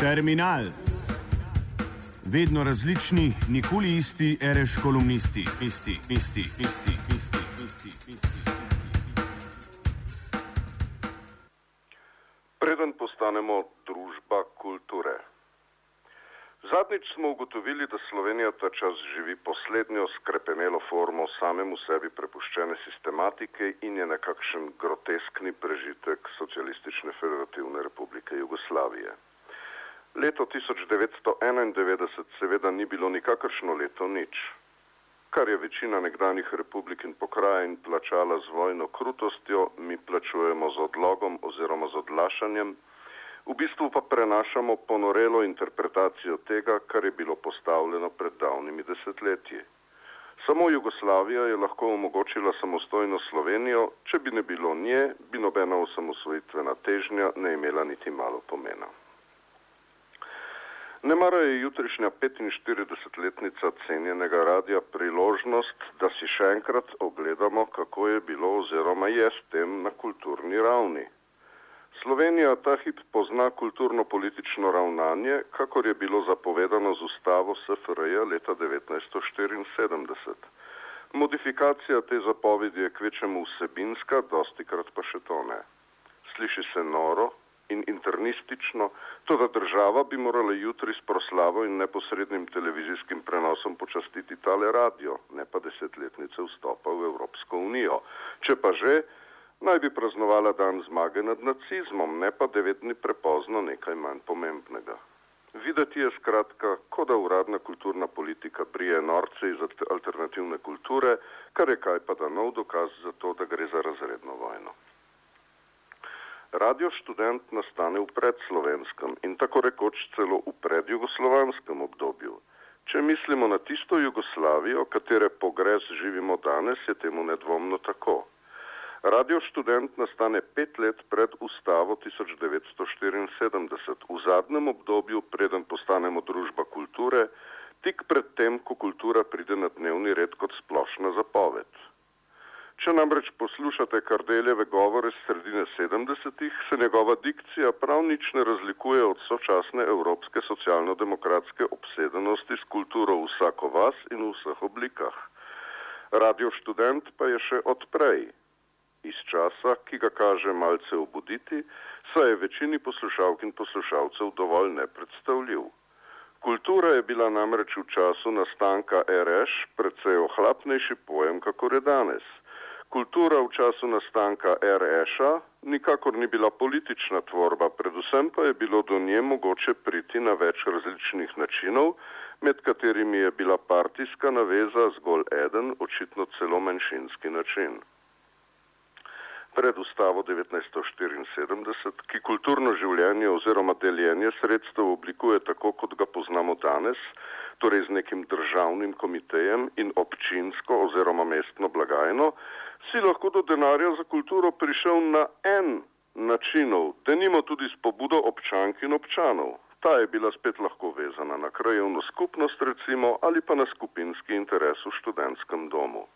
Terminal. Vedno različni, nikoli isti, reš kolumnisti, isti, isti, isti, isti, isti, isti. Preden postanemo družba kulture. Zadnjič smo ugotovili, da Slovenija ta čas živi poslednjo skrepenelo formo samemu sebi prepuščene sistematike in je nekakšen groteskni prežitek Socialistične federativne republike Jugoslavije. Leto 1991 seveda ni bilo nikakršno leto nič, kar je večina nekdanjih republik in pokrajin plačala z vojno krutostjo, mi plačujemo z odlogom oziroma z odlašanjem, v bistvu pa prenašamo ponorelo interpretacijo tega, kar je bilo postavljeno pred davnimi desetletji. Samo Jugoslavija je lahko omogočila samostojno Slovenijo, če bi ne bilo nje, bi nobena osamosvojitvena težnja ne imela niti malo pomena. Ne mara je jutrišnja 45-letnica cenjenega radija priložnost, da si še enkrat ogledamo, kako je bilo oziroma je s tem na kulturni ravni. Slovenija ta hip pozna kulturno-politično ravnanje, kakor je bilo zapovedano z ustavo SFRJ leta 1974. Modifikacija te zapovedi je kvečemu vsebinska, dosti krat pa še to ne. Sliši se noro, in internistično, to da država bi morala jutri s proslavo in neposrednim televizijskim prenosom počastiti tale radio, ne pa desetletnice vstopa v Evropsko unijo. Če pa že, naj bi praznovala dan zmage nad nacizmom, ne pa devet dni prepozno nekaj manj pomembnega. Videti je skratka, kot da uradna kulturna politika brije norce iz alternativne kulture, kar je kaj pa da nov dokaz za to, da gre za razredno vojno. Radio študent nastane v predslovenskem in tako rekoč celo v predjugoslovanskem obdobju. Če mislimo na tisto Jugoslavijo, katere pogres živimo danes, je temu nedvomno tako. Radio študent nastane pet let pred ustavo 1974, v zadnjem obdobju, preden postanemo družba kulture, tik pred tem, ko kultura pride na dnevni red kot splošna zapoved. Če namreč poslušate Kardeljeve govore z sredine 70-ih, se njegova dikcija prav nič ne razlikuje od sočasne evropske socialno-demokratske obsedenosti s kulturo vsako vas in v vseh oblikah. Radio študent pa je še odprej, iz časa, ki ga kaže malce obuditi, saj je večini poslušalk in poslušalcev dovolj nepredstavljiv. Kultura je bila namreč v času nastanka RŠ precej ohlapnejši pojem, kakor je danes. Kultura v času nastanka RŠ-a nikakor ni bila politična tvorba, predvsem pa je bilo do nje mogoče priti na več različnih načinov, med katerimi je bila partijska naveza zgolj eden, očitno celo manjšinski način. Pred ustavo 1974, ki kulturno življenje oziroma deljenje sredstev oblikuje tako, kot ga poznamo danes, torej z nekim državnim komitejem in občinsko oziroma mestno blagajno, si lahko do denarja za kulturo prišel na en načinov, da nimo tudi s pobudo občank in občanov. Ta je bila spet lahko vezana na krajevno skupnost recimo ali pa na skupinski interes v študentskem domu.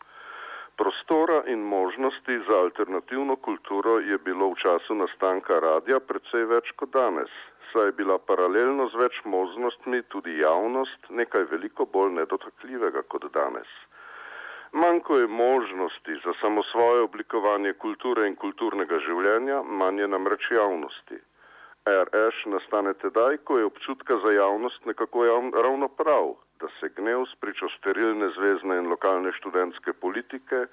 Prostora in možnosti za alternativno kulturo je bilo v času nastanka radija precej več kot danes, saj je bila paralelno z več možnostmi tudi javnost nekaj veliko bolj nedotakljivega kot danes. Manjko je možnosti za samo svoje oblikovanje kulture in kulturnega življenja, manj je namreč javnosti. RŠ nastane tedaj, ko je občutka za javnost nekako javn, ravno prav, da se gnev spričo sterilne zvezdne in lokalne študentske politike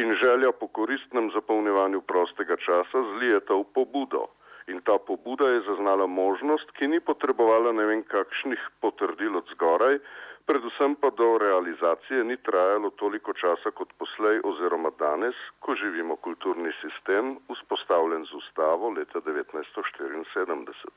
in želja po koristnem zapolnjevanju prostega časa zlijeta v pobudo. In ta pobuda je zaznala možnost, ki ni potrebovala ne vem kakšnih potrdil od zgoraj, predvsem pa do realizacije ni trajalo toliko časa kot poslej oziroma danes, ko živimo kulturni sistem, vzpostavljen z ustavo leta 1974.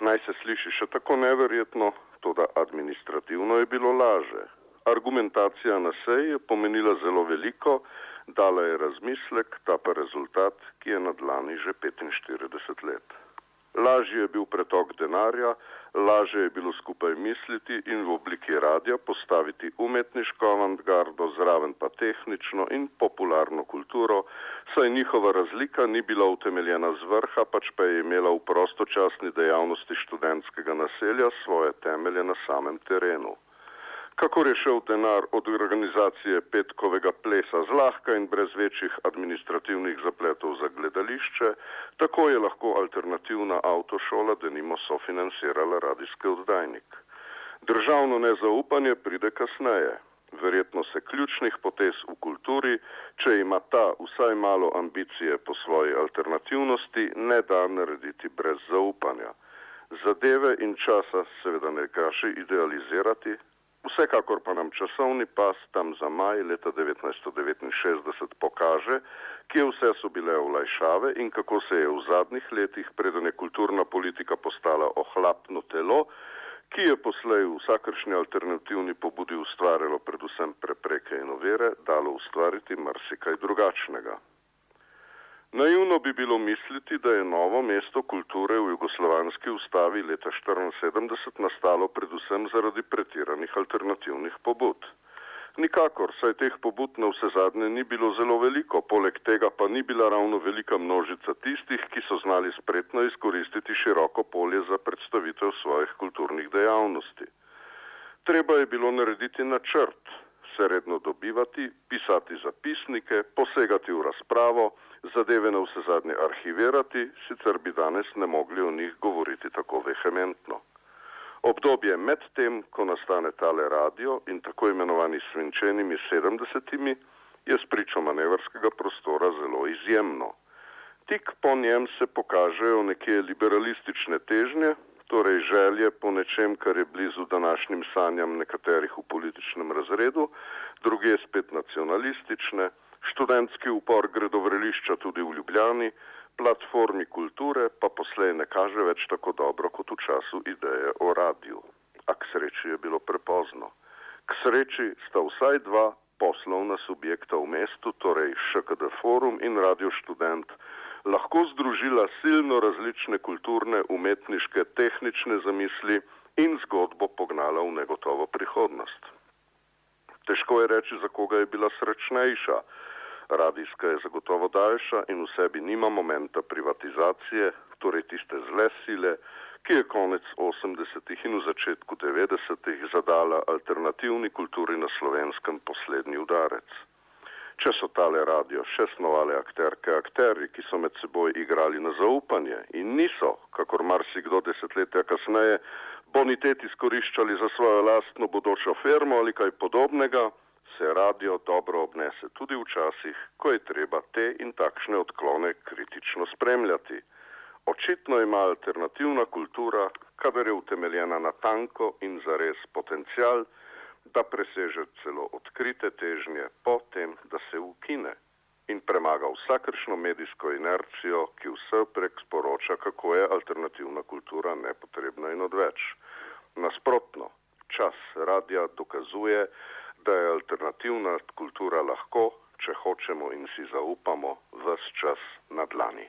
Naj se sliši še tako neverjetno, to da administrativno je bilo laže. Argumentacija na seji je pomenila zelo veliko, dala je razmislek, ta pa rezultat, ki je na dlani že 45 let. Lažje je bil pretok denarja, lažje je bilo skupaj misliti in v obliki radia postaviti umetniško avantgardo, zraven pa tehnično in popularno kulturo, saj njihova razlika ni bila utemeljena z vrha, pač pa je imela v prostočasni dejavnosti študentskega naselja svoje temelje na samem terenu kako je šel denar od organizacije petkovega plesa zlahka in brez večjih administrativnih zapletov za gledališče, tako je lahko alternativna avtošola denimo sofinancirala radijski oddajnik. Državno nezaupanje pride kasneje. Verjetno se ključnih potez v kulturi, če ima ta vsaj malo ambicije po svoji alternativnosti, ne da narediti brez zaupanja. Zadeve in časa seveda ne kaže idealizirati, Vsekakor pa nam časovni pas tam za maj leta 1969 pokaže, kje vse so bile olajšave in kako se je v zadnjih letih, preden je kulturna politika postala ohlapno telo, ki je poslej v vsakršni alternativni pobudi ustvarjalo predvsem prepreke in ovire, dalo ustvariti marsikaj drugačnega. Naivno bi bilo misliti, da je novo mesto kulture v jugoslovanski ustavi leta 1974 nastalo predvsem zaradi pretiranih alternativnih pobud. Nikakor, saj teh pobud na vse zadnje ni bilo zelo veliko, poleg tega pa ni bila ravno velika množica tistih, ki so znali spretno izkoristiti široko polje za predstavitev svojih kulturnih dejavnosti. Treba je bilo narediti načrt, se redno dobivati, pisati zapisnike, posegati v razpravo, zadeve na vse zadnje arhivirati, sicer bi danes ne mogli o njih govoriti tako vehementno. Obdobje med tem, ko nastane tale radio in tako imenovani svinčenimi sedemdesetimi, je spričo manevrskega prostora zelo izjemno. Tik po njem se pokažejo neke liberalistične težnje, torej želje po nečem, kar je blizu današnjim sanjam nekaterih v političnem razredu, druge spet nacionalistične, študentski upor gredovrelišča tudi v Ljubljani, platformi kulture pa poslej ne kaže več tako dobro kot v času ideje o radiju. A k sreči je bilo prepozno. K sreči sta vsaj dva poslovna subjekta v mestu, torej ŠKD Forum in Radio Študent, lahko združila silno različne kulturne, umetniške, tehnične zamisli in zgodbo pognala v negotovo prihodnost. Težko je reči, za koga je bila srečnejša. Radijska je zagotovo daljša in v sebi nima momenta privatizacije, torej tiste zle sile, ki je konec 80-ih in v začetku 90-ih zadala alternativni kulturi na slovenskem poslednji udarec. Če so tale radio še snovale akterke, akteri, ki so med seboj igrali na zaupanje in niso, kakor marsikdo desetletja kasneje, bonitet izkoriščali za svojo lastno bodočo firmo ali kaj podobnega, se radio dobro obnese tudi včasih, ko je treba te in takšne odklone kritično spremljati. Očitno ima alternativna kultura, kadar je utemeljena na tanko in zares potencial, da preseže celo odkrite težnje potem, da se ukine in premaga vsakršno medijsko inercijo, ki vse prek sporoča, kako je alternativna kultura nepotrebna in odveč. Nasprotno, čas radia dokazuje, da je alternativna kultura lahko, če hočemo in si zaupamo, vse čas na dlani.